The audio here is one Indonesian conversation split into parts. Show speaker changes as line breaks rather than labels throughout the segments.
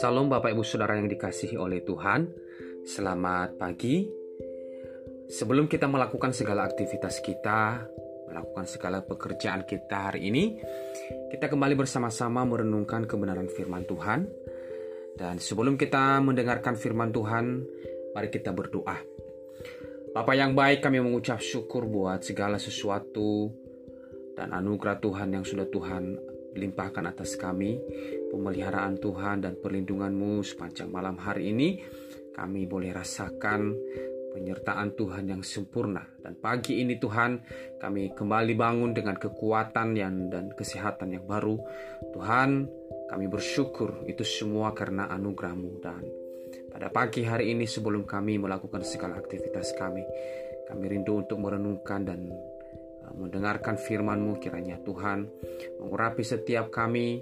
Salam Bapak Ibu Saudara yang dikasihi oleh Tuhan. Selamat pagi. Sebelum kita melakukan segala aktivitas kita Melakukan segala pekerjaan kita hari ini Kita kembali bersama-sama merenungkan kebenaran firman Tuhan. Dan sebelum kita mendengarkan firman Tuhan Mari kita berdoa. Bapak yang baik kami mengucap syukur buat segala sesuatu dan anugerah Tuhan yang sudah Tuhan limpahkan atas kami pemeliharaan Tuhan dan perlindunganmu sepanjang malam hari ini kami boleh rasakan penyertaan Tuhan yang sempurna. Dan pagi ini Tuhan kami kembali bangun dengan kekuatan yang dan kesehatan yang baru. Tuhan kami bersyukur itu semua karena anugerahmu. Dan pada pagi hari ini sebelum kami melakukan segala aktivitas kami kami rindu untuk merenungkan dan mendengarkan firman-Mu kiranya Tuhan mengurapi setiap kami,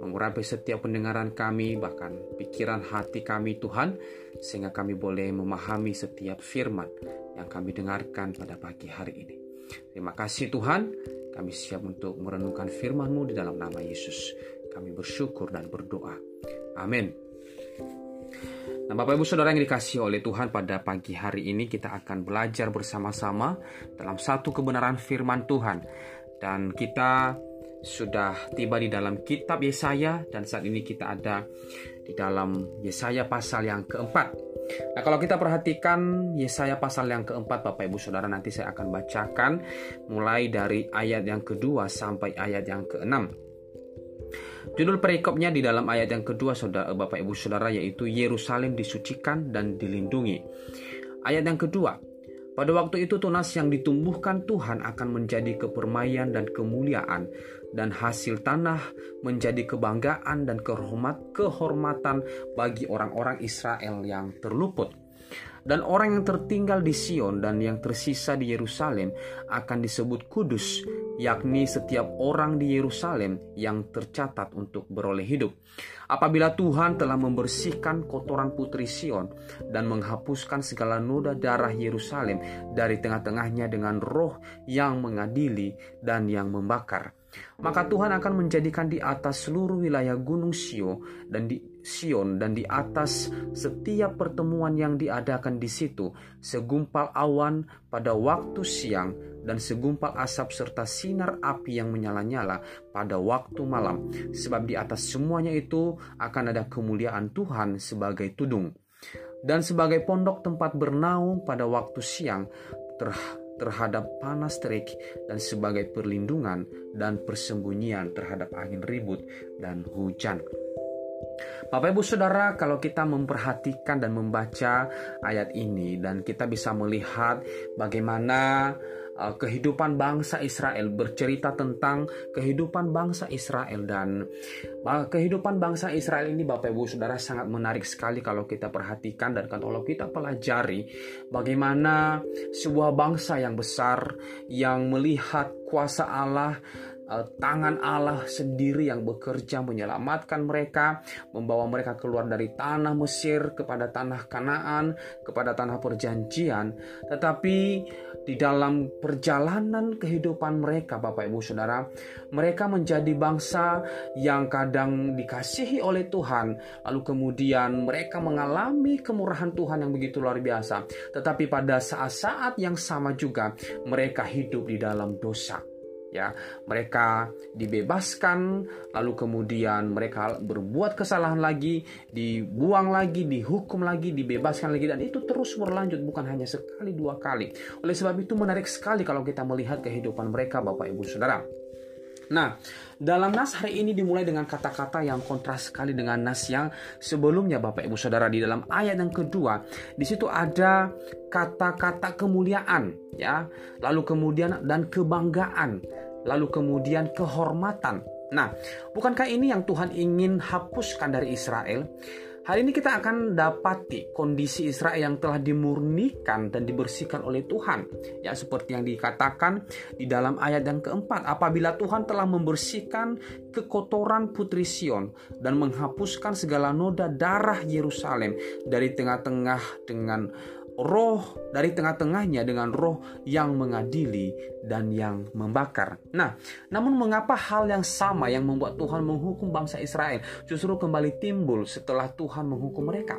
mengurapi setiap pendengaran kami, bahkan pikiran hati kami Tuhan, sehingga kami boleh memahami setiap firman yang kami dengarkan pada pagi hari ini. Terima kasih Tuhan, kami siap untuk merenungkan firman-Mu di dalam nama Yesus. Kami bersyukur dan berdoa. Amin. Nah, Bapak Ibu Saudara yang dikasih oleh Tuhan pada pagi hari ini kita akan belajar bersama-sama dalam satu kebenaran firman Tuhan. Dan kita sudah tiba di dalam kitab Yesaya dan saat ini kita ada di dalam Yesaya pasal yang keempat. Nah kalau kita perhatikan Yesaya pasal yang keempat Bapak Ibu Saudara nanti saya akan bacakan mulai dari ayat yang kedua sampai ayat yang keenam. Judul perikopnya di dalam ayat yang kedua saudara Bapak Ibu Saudara yaitu Yerusalem disucikan dan dilindungi. Ayat yang kedua, pada waktu itu tunas yang ditumbuhkan Tuhan akan menjadi kepermaian dan kemuliaan dan hasil tanah menjadi kebanggaan dan kehormat kehormatan bagi orang-orang Israel yang terluput. Dan orang yang tertinggal di Sion dan yang tersisa di Yerusalem akan disebut kudus, yakni setiap orang di Yerusalem yang tercatat untuk beroleh hidup. Apabila Tuhan telah membersihkan kotoran putri Sion dan menghapuskan segala noda darah Yerusalem dari tengah-tengahnya dengan roh yang mengadili dan yang membakar maka Tuhan akan menjadikan di atas seluruh wilayah gunung Sio dan di Sion dan di atas setiap pertemuan yang diadakan di situ segumpal awan pada waktu siang dan segumpal asap serta sinar api yang menyala-nyala pada waktu malam. Sebab di atas semuanya itu akan ada kemuliaan Tuhan sebagai tudung. Dan sebagai pondok tempat bernaung pada waktu siang terhadap panas terik dan sebagai perlindungan dan persembunyian terhadap angin ribut dan hujan. Bapak Ibu Saudara, kalau kita memperhatikan dan membaca ayat ini dan kita bisa melihat bagaimana kehidupan bangsa Israel bercerita tentang kehidupan bangsa Israel. Dan uh, kehidupan bangsa Israel ini Bapak Ibu Saudara sangat menarik sekali kalau kita perhatikan dan kalau kita pelajari bagaimana sebuah bangsa yang besar yang melihat kuasa Allah tangan Allah sendiri yang bekerja menyelamatkan mereka, membawa mereka keluar dari tanah Mesir kepada tanah Kanaan, kepada tanah perjanjian. Tetapi di dalam perjalanan kehidupan mereka, Bapak Ibu Saudara, mereka menjadi bangsa yang kadang dikasihi oleh Tuhan, lalu kemudian mereka mengalami kemurahan Tuhan yang begitu luar biasa. Tetapi pada saat-saat yang sama juga mereka hidup di dalam dosa ya mereka dibebaskan lalu kemudian mereka berbuat kesalahan lagi dibuang lagi dihukum lagi dibebaskan lagi dan itu terus berlanjut bukan hanya sekali dua kali. Oleh sebab itu menarik sekali kalau kita melihat kehidupan mereka Bapak Ibu Saudara. Nah, dalam nas hari ini dimulai dengan kata-kata yang kontras sekali dengan nas yang sebelumnya Bapak Ibu Saudara. Di dalam ayat yang kedua. Di situ ada kata-kata kemuliaan ya, lalu kemudian dan kebanggaan, lalu kemudian kehormatan. Nah, bukankah ini yang Tuhan ingin hapuskan dari Israel? Hari ini kita akan dapati kondisi Israel yang telah dimurnikan dan dibersihkan oleh Tuhan. Ya, seperti yang dikatakan di dalam ayat yang keempat, apabila Tuhan telah membersihkan kekotoran putri Sion dan menghapuskan segala noda darah Yerusalem dari tengah-tengah dengan roh dari tengah-tengahnya dengan roh yang mengadili dan yang membakar. Nah, namun mengapa hal yang sama yang membuat Tuhan menghukum bangsa Israel justru kembali timbul setelah Tuhan menghukum mereka?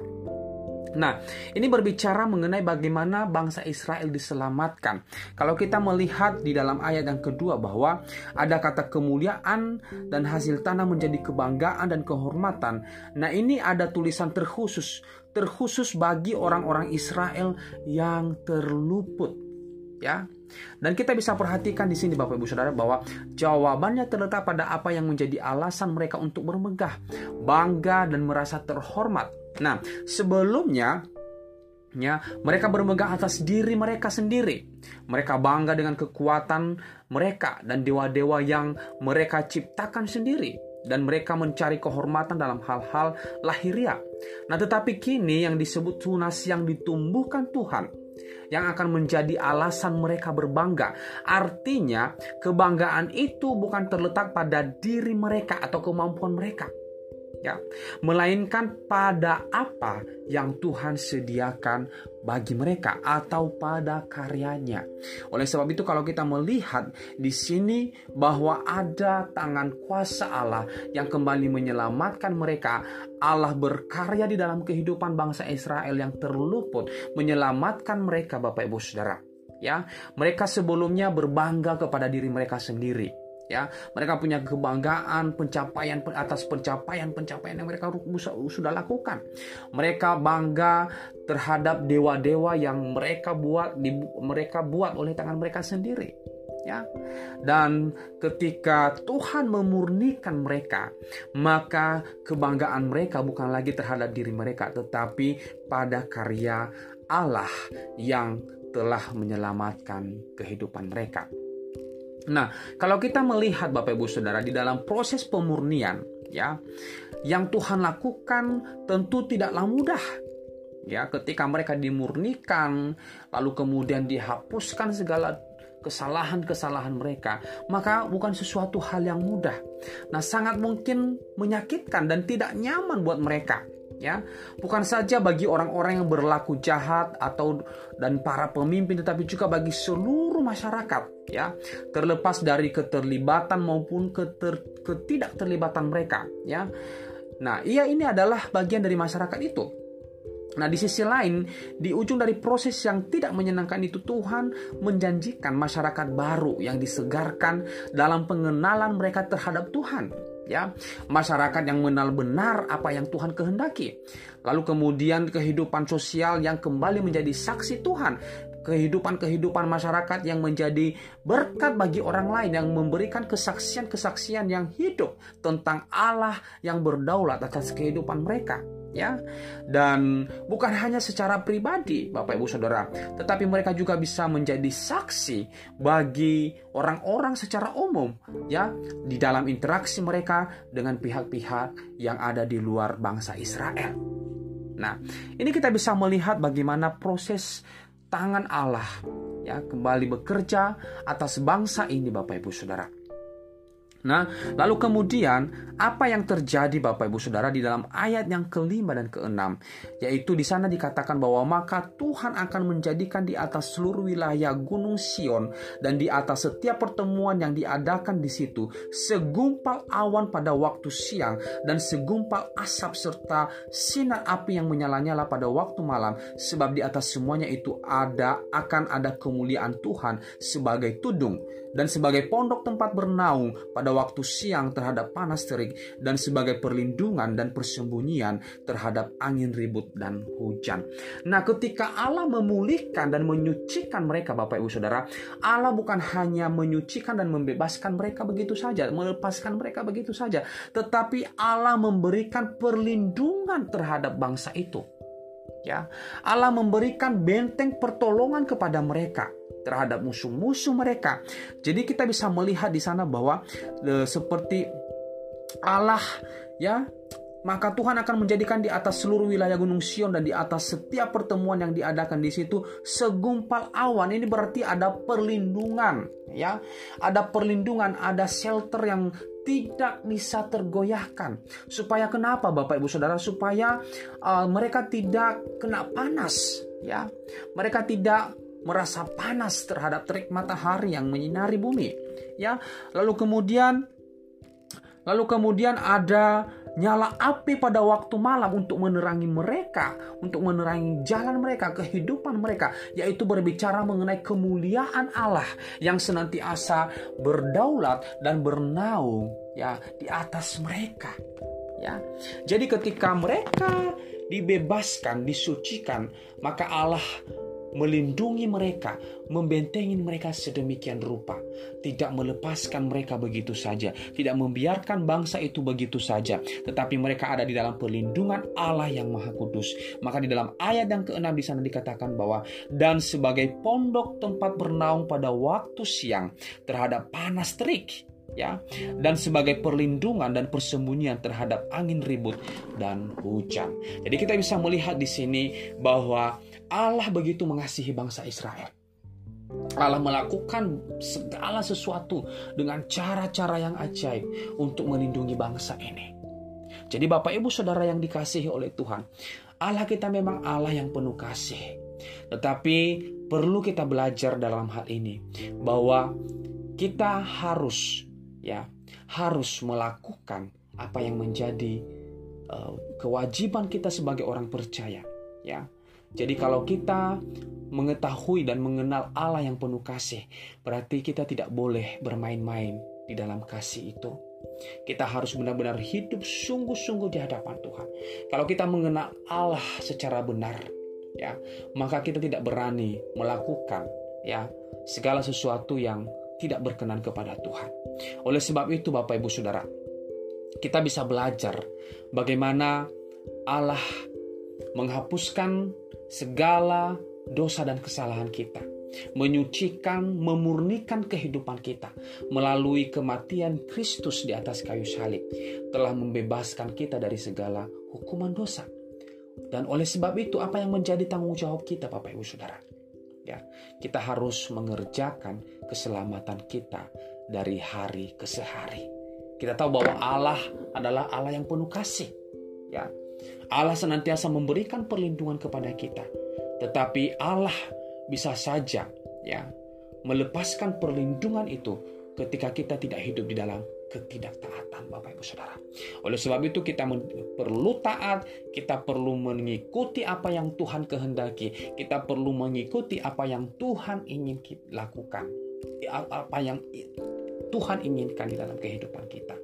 Nah, ini berbicara mengenai bagaimana bangsa Israel diselamatkan. Kalau kita melihat di dalam ayat yang kedua bahwa ada kata kemuliaan dan hasil tanah menjadi kebanggaan dan kehormatan. Nah, ini ada tulisan terkhusus, terkhusus bagi orang-orang Israel yang terluput. Ya. Dan kita bisa perhatikan di sini Bapak Ibu Saudara bahwa jawabannya terletak pada apa yang menjadi alasan mereka untuk bermegah, bangga dan merasa terhormat. Nah, sebelumnya ya, mereka bermegah atas diri mereka sendiri. Mereka bangga dengan kekuatan mereka dan dewa-dewa yang mereka ciptakan sendiri dan mereka mencari kehormatan dalam hal-hal lahiriah. Nah, tetapi kini yang disebut tunas yang ditumbuhkan Tuhan yang akan menjadi alasan mereka berbangga. Artinya, kebanggaan itu bukan terletak pada diri mereka atau kemampuan mereka, ya, melainkan pada apa yang Tuhan sediakan bagi mereka atau pada karyanya. Oleh sebab itu kalau kita melihat di sini bahwa ada tangan kuasa Allah yang kembali menyelamatkan mereka, Allah berkarya di dalam kehidupan bangsa Israel yang terluput, menyelamatkan mereka Bapak Ibu Saudara. Ya, mereka sebelumnya berbangga kepada diri mereka sendiri ya. Mereka punya kebanggaan pencapaian atas pencapaian-pencapaian yang mereka sudah lakukan. Mereka bangga terhadap dewa-dewa yang mereka buat di, mereka buat oleh tangan mereka sendiri ya. Dan ketika Tuhan memurnikan mereka maka kebanggaan mereka bukan lagi terhadap diri mereka tetapi pada karya Allah yang telah menyelamatkan kehidupan mereka. Nah, kalau kita melihat Bapak Ibu Saudara di dalam proses pemurnian ya, yang Tuhan lakukan tentu tidaklah mudah. Ya, ketika mereka dimurnikan lalu kemudian dihapuskan segala kesalahan-kesalahan mereka, maka bukan sesuatu hal yang mudah. Nah, sangat mungkin menyakitkan dan tidak nyaman buat mereka ya. Bukan saja bagi orang-orang yang berlaku jahat atau dan para pemimpin tetapi juga bagi seluruh masyarakat ya. Terlepas dari keterlibatan maupun keter, ketidakterlibatan mereka ya. Nah iya ini adalah bagian dari masyarakat itu. Nah, di sisi lain, di ujung dari proses yang tidak menyenangkan itu, Tuhan menjanjikan masyarakat baru yang disegarkan dalam pengenalan mereka terhadap Tuhan ya. Masyarakat yang mengenal benar apa yang Tuhan kehendaki. Lalu kemudian kehidupan sosial yang kembali menjadi saksi Tuhan. Kehidupan-kehidupan masyarakat yang menjadi berkat bagi orang lain yang memberikan kesaksian-kesaksian yang hidup tentang Allah yang berdaulat atas kehidupan mereka ya dan bukan hanya secara pribadi Bapak Ibu Saudara tetapi mereka juga bisa menjadi saksi bagi orang-orang secara umum ya di dalam interaksi mereka dengan pihak-pihak yang ada di luar bangsa Israel. Nah, ini kita bisa melihat bagaimana proses tangan Allah ya kembali bekerja atas bangsa ini Bapak Ibu Saudara. Nah, lalu kemudian apa yang terjadi Bapak Ibu Saudara di dalam ayat yang kelima dan keenam, yaitu di sana dikatakan bahwa maka Tuhan akan menjadikan di atas seluruh wilayah Gunung Sion dan di atas setiap pertemuan yang diadakan di situ segumpal awan pada waktu siang dan segumpal asap serta sinar api yang menyala-nyala pada waktu malam, sebab di atas semuanya itu ada akan ada kemuliaan Tuhan sebagai tudung dan sebagai pondok tempat bernaung pada waktu siang terhadap panas terik dan sebagai perlindungan dan persembunyian terhadap angin ribut dan hujan. Nah, ketika Allah memulihkan dan menyucikan mereka Bapak Ibu Saudara, Allah bukan hanya menyucikan dan membebaskan mereka begitu saja, melepaskan mereka begitu saja, tetapi Allah memberikan perlindungan terhadap bangsa itu. Ya, Allah memberikan benteng pertolongan kepada mereka terhadap musuh-musuh mereka. Jadi kita bisa melihat di sana bahwa e, seperti Allah ya maka Tuhan akan menjadikan di atas seluruh wilayah Gunung Sion dan di atas setiap pertemuan yang diadakan di situ segumpal awan. Ini berarti ada perlindungan, ya. Ada perlindungan, ada shelter yang tidak bisa tergoyahkan. Supaya kenapa Bapak Ibu Saudara? Supaya uh, mereka tidak kena panas, ya. Mereka tidak merasa panas terhadap terik matahari yang menyinari bumi, ya. Lalu kemudian lalu kemudian ada nyala api pada waktu malam untuk menerangi mereka, untuk menerangi jalan mereka, kehidupan mereka, yaitu berbicara mengenai kemuliaan Allah yang senantiasa berdaulat dan bernaung ya di atas mereka. Ya. Jadi ketika mereka dibebaskan, disucikan, maka Allah melindungi mereka, membentengi mereka sedemikian rupa, tidak melepaskan mereka begitu saja, tidak membiarkan bangsa itu begitu saja, tetapi mereka ada di dalam perlindungan Allah yang Maha Kudus. Maka di dalam ayat yang keenam di sana dikatakan bahwa dan sebagai pondok tempat bernaung pada waktu siang terhadap panas terik ya dan sebagai perlindungan dan persembunyian terhadap angin ribut dan hujan. Jadi kita bisa melihat di sini bahwa Allah begitu mengasihi bangsa Israel. Allah melakukan segala sesuatu dengan cara-cara yang ajaib untuk melindungi bangsa ini. Jadi Bapak Ibu Saudara yang dikasihi oleh Tuhan, Allah kita memang Allah yang penuh kasih. Tetapi perlu kita belajar dalam hal ini bahwa kita harus ya, harus melakukan apa yang menjadi uh, kewajiban kita sebagai orang percaya, ya jadi kalau kita mengetahui dan mengenal Allah yang penuh kasih, berarti kita tidak boleh bermain-main di dalam kasih itu. Kita harus benar-benar hidup sungguh-sungguh di hadapan Tuhan. Kalau kita mengenal Allah secara benar, ya, maka kita tidak berani melakukan ya segala sesuatu yang tidak berkenan kepada Tuhan. Oleh sebab itu Bapak Ibu Saudara, kita bisa belajar bagaimana Allah menghapuskan segala dosa dan kesalahan kita, menyucikan, memurnikan kehidupan kita melalui kematian Kristus di atas kayu salib, telah membebaskan kita dari segala hukuman dosa. Dan oleh sebab itu, apa yang menjadi tanggung jawab kita, Bapak Ibu Saudara? Ya, kita harus mengerjakan keselamatan kita dari hari ke sehari. Kita tahu bahwa Allah adalah Allah yang penuh kasih. Ya, Allah senantiasa memberikan perlindungan kepada kita. Tetapi Allah bisa saja ya melepaskan perlindungan itu ketika kita tidak hidup di dalam ketidaktaatan Bapak Ibu Saudara. Oleh sebab itu kita perlu taat, kita perlu mengikuti apa yang Tuhan kehendaki, kita perlu mengikuti apa yang Tuhan ingin lakukan, apa yang Tuhan inginkan di dalam kehidupan kita.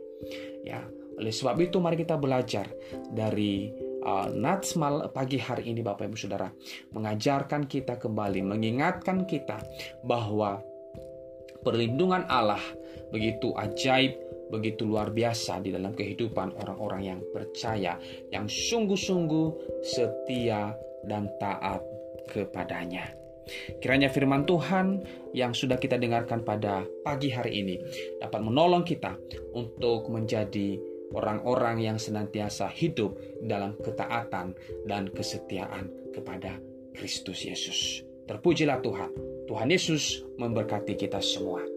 Ya, oleh sebab itu mari kita belajar dari uh, Nats mal pagi hari ini Bapak Ibu Saudara mengajarkan kita kembali mengingatkan kita bahwa perlindungan Allah begitu ajaib begitu luar biasa di dalam kehidupan orang-orang yang percaya yang sungguh-sungguh setia dan taat kepadanya. Kiranya firman Tuhan yang sudah kita dengarkan pada pagi hari ini dapat menolong kita untuk menjadi orang-orang yang senantiasa hidup dalam ketaatan dan kesetiaan kepada Kristus Yesus. Terpujilah Tuhan. Tuhan Yesus memberkati kita semua.